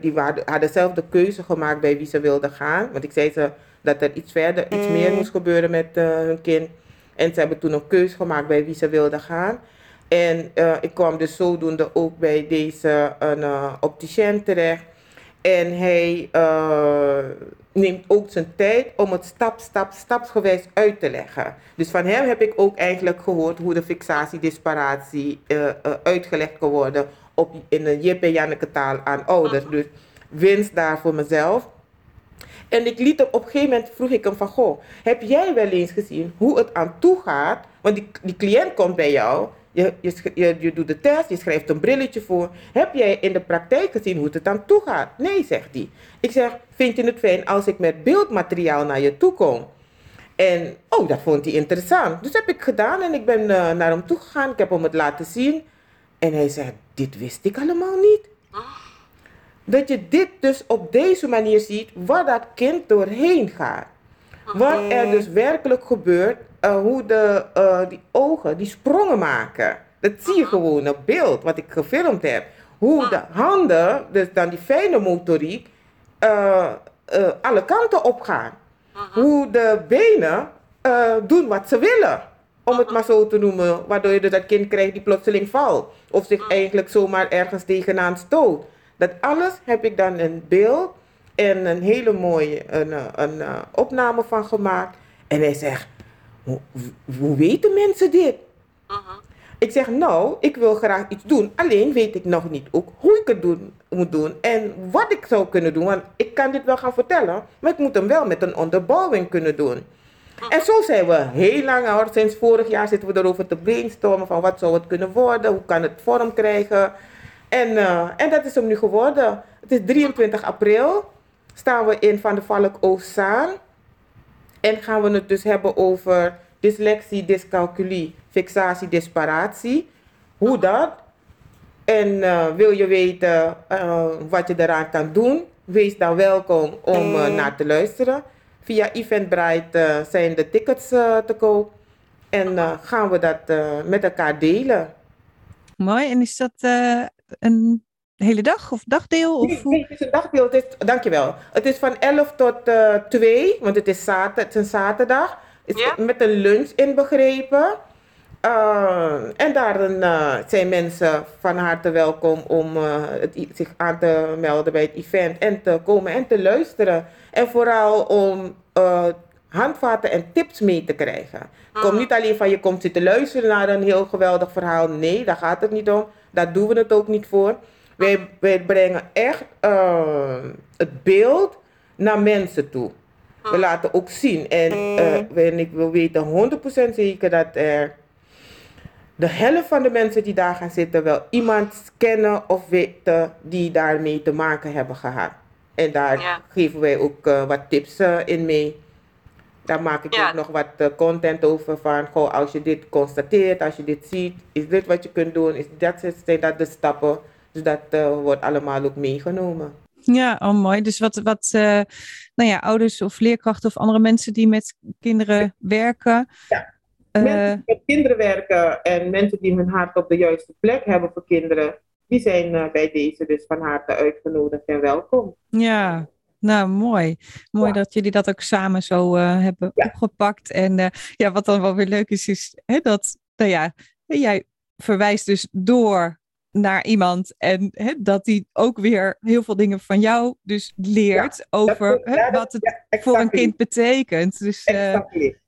die hadden zelf de keuze gemaakt bij wie ze wilden gaan. Want ik zei ze dat er iets verder, iets meer mm. moest gebeuren met uh, hun kind. En ze hebben toen een keuze gemaakt bij wie ze wilden gaan. En uh, ik kwam dus zodoende ook bij deze een uh, opticien terecht. En hij neemt ook zijn tijd om het stap, stap, stapsgewijs uit te leggen. Dus van hem heb ik ook eigenlijk gehoord hoe de fixatie-disparatie uh, uh, uitgelegd kan worden op, in een Jip en Janneke taal aan ouders. Dus winst daar voor mezelf. En ik liet hem, op een gegeven moment vroeg ik hem van, goh, heb jij wel eens gezien hoe het aan toe gaat? Want die, die cliënt komt bij jou je, je, je, doet de test, je schrijft een brilletje voor. Heb jij in de praktijk gezien hoe het aan toe gaat? Nee, zegt hij. Ik zeg, vind je het fijn als ik met beeldmateriaal naar je toe kom? En, oh, dat vond hij interessant. Dus heb ik gedaan en ik ben uh, naar hem toe gegaan. Ik heb hem het laten zien. En hij zegt, dit wist ik allemaal niet. Dat je dit dus op deze manier ziet, waar dat kind doorheen gaat. Wat er dus werkelijk gebeurt uh, hoe de, uh, die ogen die sprongen maken. Dat zie je gewoon op beeld, wat ik gefilmd heb. Hoe de handen, dus dan die fijne motoriek, uh, alle kanten op gaan. Hoe de benen doen wat ze willen. Om het maar zo te noemen. Waardoor je dus dat kind krijgt die plotseling valt. Of zich eigenlijk zomaar ergens tegenaan stoot. Dat alles heb ik dan in beeld en een hele mooie een, een, een opname van gemaakt. En hij zegt, hoe, weten mensen dit? Ik zeg, nou, ik wil graag iets doen. Alleen weet ik nog niet ook hoe ik het doen, moet doen en wat ik zou kunnen doen. Want ik kan dit wel gaan vertellen, maar ik moet hem wel met een onderbouwing kunnen doen. En zo zijn we heel lang al. Sinds vorig jaar zitten we erover te brainstormen van wat zou het kunnen worden, hoe kan het vorm krijgen. En, uh, en dat is hem nu geworden. Het is 23 april. Staan we in Van de Valk Oostzaan. En gaan we het dus hebben over dyslexie, dyscalculie, fixatie, disparatie. Hoe dat? En uh, wil je weten uh, wat je eraan kan doen? Wees dan welkom om uh, naar te luisteren. Via Eventbrite zijn de tickets te koop. En gaan we dat met elkaar delen. Mooi. En is dat een hele dag of dagdeel? Of nee, het is een dagdeel. Het is, dankjewel. Het is van 11 tot 2, want het is, zaterdag, het is een zaterdag. Is ja? Met een lunch inbegrepen. Uh, en daarin uh, zijn mensen van harte welkom om uh, het, zich aan te melden bij het event en te komen en te luisteren. En vooral om handvaten en tips mee te krijgen. Kom niet alleen van je komt zitten luisteren naar een heel geweldig verhaal. Nee, daar gaat het niet om. Daar doen we het ook niet voor. Wij, wij brengen echt het beeld naar mensen toe. We laten ook zien. En uh, ik wil weten 100% zeker dat er de helft van de mensen die daar gaan zitten wel iemand kennen of weten die daarmee te maken hebben gehad. En daar geven wij ook uh, wat tips uh, in mee. Daar maak ik ja. ook nog wat uh, content over van, goh, als je dit constateert, als je dit ziet, is dit wat je kunt doen, is dat, zijn dat de stappen. Dus dat wordt allemaal ook meegenomen. Ja, oh mooi. Dus wat, wat uh, nou ja, ouders of leerkrachten of andere mensen die met kinderen werken. Ja. Uh, mensen die met kinderen werken en mensen die hun hart op de juiste plek hebben voor kinderen, die zijn bij deze dus van harte uitgenodigd en welkom. Ja, nou, mooi. Mooi ja. dat jullie dat ook samen zo uh, hebben ja. opgepakt. En uh, ja, wat dan wel weer leuk is, is hè, dat, nou ja, jij verwijst dus door naar iemand en hè, dat die ook weer heel veel dingen van jou dus leert ja, over ja, wat het ja, voor een kind betekent. Dus, uh,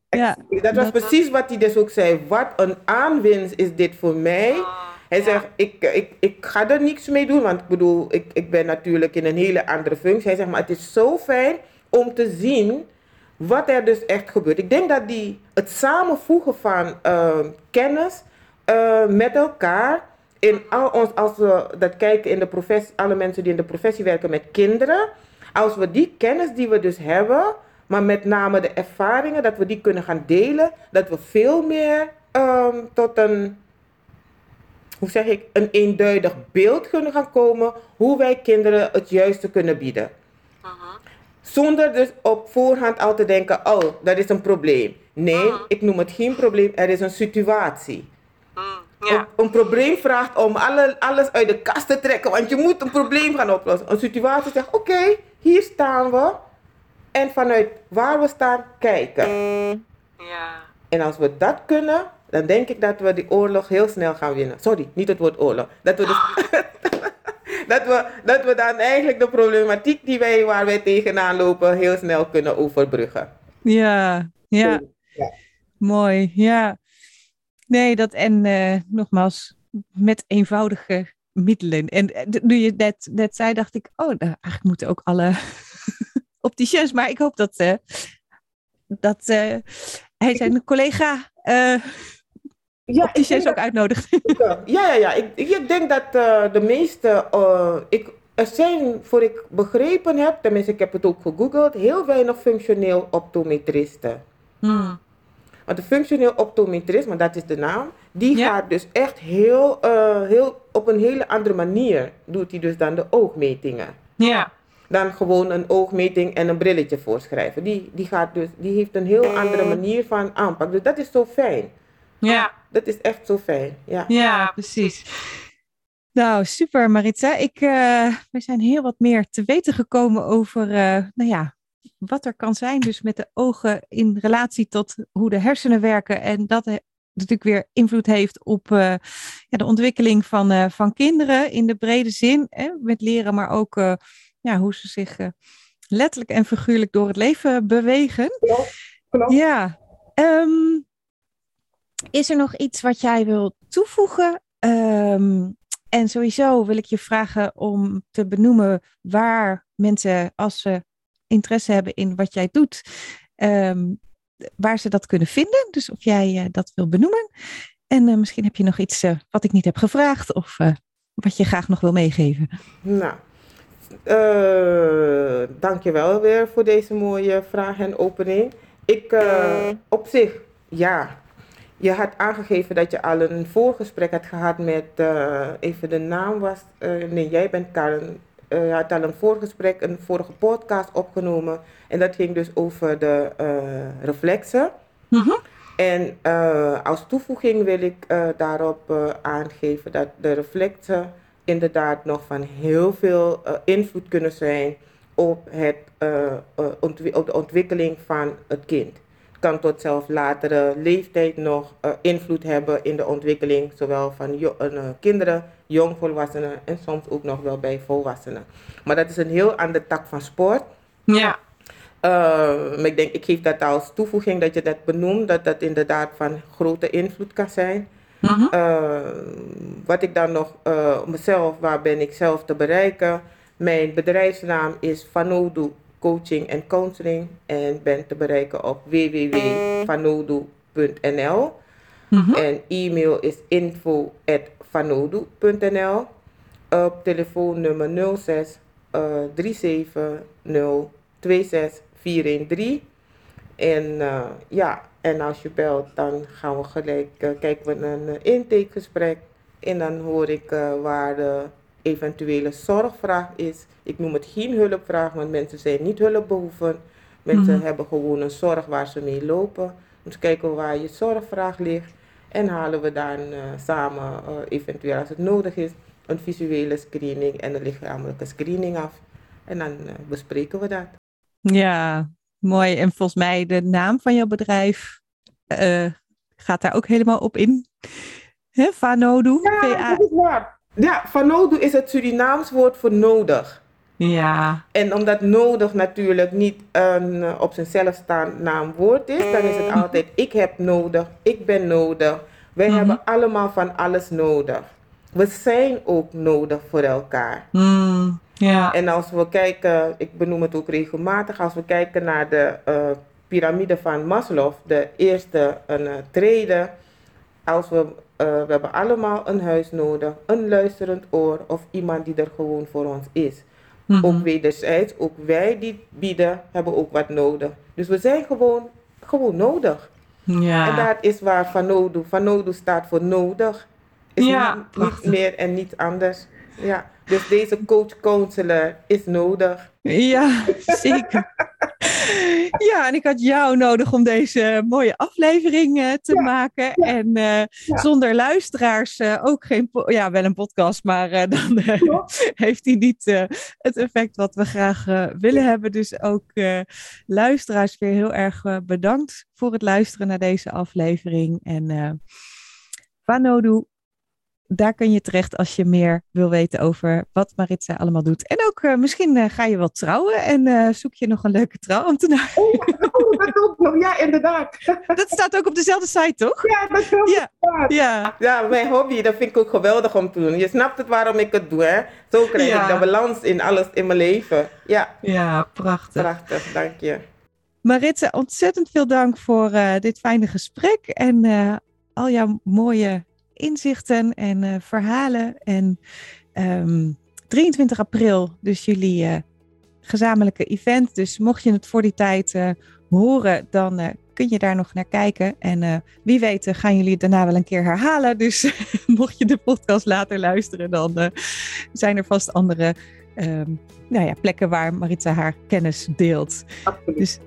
ja, dat was precies wat hij dus ook zei. Wat een aanwinst is dit voor mij. Ah, hij zegt, ik, ik, ik ga er niks mee doen, want ik bedoel, ik, ik ben natuurlijk in een hele andere functie. Hij zegt, maar het is zo fijn om te zien wat er dus echt gebeurt. Ik denk dat die, het samenvoegen van uh, kennis uh, met elkaar in al ons, als we dat kijken in de professie, alle mensen die in de professie werken met kinderen, als we die kennis die we dus hebben, maar met name de ervaringen, dat we die kunnen gaan delen, dat we veel meer um, tot een, hoe zeg ik, een eenduidig beeld kunnen gaan komen hoe wij kinderen het juiste kunnen bieden. Uh -huh. Zonder dus op voorhand al te denken, oh, dat is een probleem. Nee, uh -huh. ik noem het geen probleem, er is een situatie. Ja. Een, een, probleem vraagt om alle, alles uit de kast te trekken, want je moet een probleem gaan oplossen. Een situatie zegt: Oké, okay, hier staan we. En vanuit waar we staan, kijken. Ja. En als we dat kunnen, dan denk ik dat we die oorlog heel snel gaan winnen. Sorry, niet het woord oorlog. Dat we, dus, *laughs* dat we, dat we dan eigenlijk de problematiek die wij, waar wij tegenaan lopen, heel snel kunnen overbruggen. Ja, ja. ja. Mooi, ja. Nee, dat en uh, nogmaals, met eenvoudige middelen. En uh, nu je net, net zei, dacht ik, oh, nou, eigenlijk moeten ook alle *laughs* opticiens, maar ik hoop dat, uh, dat hij zijn collega ja, opticiens ook uitnodigt. *laughs* ja, ja, ja. Ik, ik denk dat de meeste, ik, er zijn, voor ik begrepen heb, tenminste ik heb het ook gegoogeld, heel weinig functioneel optometristen. Hmm. Maar de functioneel optometrisme, dat is de naam, die gaat dus echt heel, uh, heel, op een hele andere manier, doet hij dus dan de oogmetingen. Ja. Dan gewoon een oogmeting en een brilletje voorschrijven. Die, die, gaat dus, die heeft een heel andere manier van aanpak. Dus dat is zo fijn. Ja. Dat is echt zo fijn. Ja, ja precies. Nou, super Maritza. Ik, uh, we zijn heel wat meer te weten gekomen over, uh, nou ja, wat er kan zijn, dus met de ogen in relatie tot hoe de hersenen werken. En dat natuurlijk weer invloed heeft op uh, ja, de ontwikkeling van, uh, van kinderen in de brede zin. Hè, met leren, maar ook uh, ja, hoe ze zich letterlijk en figuurlijk door het leven bewegen. Klopt, klopt. Ja. Um, Is er nog iets wat jij wil toevoegen? Um, en sowieso wil ik je vragen om te benoemen waar mensen, als ze interesse hebben in wat jij doet, um, waar ze dat kunnen vinden. Dus of jij uh, dat wil benoemen. En uh, misschien heb je nog iets uh, wat ik niet heb gevraagd of wat je graag nog wil meegeven. Nou, dank je wel weer voor deze mooie vraag en opening. Ik op zich, ja, je had aangegeven dat je al een voorgesprek had gehad met, uh, even de naam was, uh, nee jij bent Karen, uh, je had al een voorgesprek, een vorige podcast opgenomen en dat ging dus over de reflexen. Mm -hmm. En als toevoeging wil ik daarop aangeven dat de reflexen inderdaad nog van heel veel invloed kunnen zijn op, het, op de ontwikkeling van het kind kan tot zelfs latere leeftijd nog uh, invloed hebben in de ontwikkeling, zowel van jo uh, kinderen, jongvolwassenen en soms ook nog wel bij volwassenen. Maar dat is een heel andere tak van sport. Ja. Uh, maar ik denk, ik geef dat als toevoeging dat je dat benoemt, dat dat inderdaad van grote invloed kan zijn. Mm -hmm. wat ik dan nog, mezelf, waar ben ik zelf te bereiken? Mijn bedrijfsnaam is Vanodu coaching en counseling en ben te bereiken op www.vanodu.nl. Mm En e-mail is info.vanodu.nl. Op telefoonnummer 06 uh, 370 26413. En uh, ja, en als je belt, dan gaan we gelijk uh, kijken we een intakegesprek. En dan hoor ik waar de eventuele zorgvraag is. Ik noem het geen hulpvraag, want mensen zijn niet hulpbehoevend. Mensen mm. hebben gewoon een zorg waar ze mee lopen. Dus kijken waar je zorgvraag ligt. En halen we dan uh, samen, uh, eventueel als het nodig is, een visuele screening en een lichamelijke screening af. En dan uh, bespreken we dat. Ja, mooi. En volgens mij de naam van jouw bedrijf gaat daar ook helemaal op in. Hè? Vanodu? Ja, dat is waar. Ja, van nodig is het Surinaams woord voor nodig. Ja. En omdat nodig natuurlijk niet een uh, op zichzelf staand naamwoord is, dan is het altijd ik heb nodig, ik ben nodig. Wij mm -hmm. hebben allemaal van alles nodig. We zijn ook nodig voor elkaar. Mm, ja. En als we kijken, ik benoem het ook regelmatig, als we kijken naar de uh, piramide van Maslow, de eerste uh, trede, als we we hebben allemaal een huis nodig, een luisterend oor of iemand die er gewoon voor ons is. Mm -hmm. Ook wederzijds, ook wij die bieden, hebben ook wat nodig. Dus we zijn gewoon, gewoon nodig. Ja. En dat is waar Vanodu, Vanodu staat voor nodig. Is ja, niet, niet meer en niet anders. Ja, dus deze coach-counselor is nodig. Ja, zeker. ja, en ik had jou nodig om deze mooie aflevering uh, te ja, maken. Ja, en uh, ja. zonder luisteraars uh, ook geen, ja, wel een podcast, maar dan *laughs* heeft hij niet het effect wat we graag willen hebben. Dus ook luisteraars weer heel erg bedankt voor het luisteren naar deze aflevering. En Vanodu daar kun je terecht als je meer wil weten over wat Maritza allemaal doet. En ook uh, misschien uh, ga je wel trouwen en uh, zoek je nog een leuke trouwambtenaar. Oh, dat ook nog. Ja, inderdaad. *laughs* Dat staat ook op dezelfde site, toch? Ja, dat klopt. Ja. Ja. ja, mijn hobby, dat vind ik ook geweldig om te doen. Je snapt het waarom ik het doe, hè? Zo krijg ja. ik de balans in alles in mijn leven. Ja, ja prachtig. Prachtig, dank je. Maritza, ontzettend veel dank voor dit fijne gesprek en al jouw mooie inzichten en uh, verhalen. En um, ehm, 23 april, dus jullie uh, gezamenlijke event. Dus mocht je het voor die tijd uh, horen, dan kun je daar nog naar kijken. En wie weet gaan jullie het daarna wel een keer herhalen. Dus *laughs* mocht je de podcast later luisteren, dan zijn er vast andere um, nou ja, plekken waar Maritza haar kennis deelt. Absoluut. Dus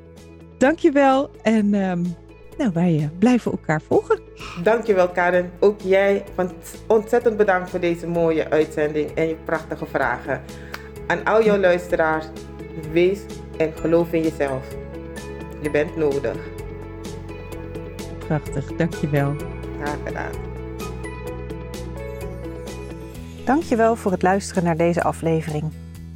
dankjewel en... Um, nou, wij uh, blijven elkaar volgen. Dankjewel Karen. Ook jij ontzettend bedankt voor deze mooie uitzending en je prachtige vragen. Aan al jouw luisteraars, wees en geloof in jezelf. Je bent nodig. Prachtig, dankjewel. Graag gedaan. Dankjewel voor het luisteren naar deze aflevering.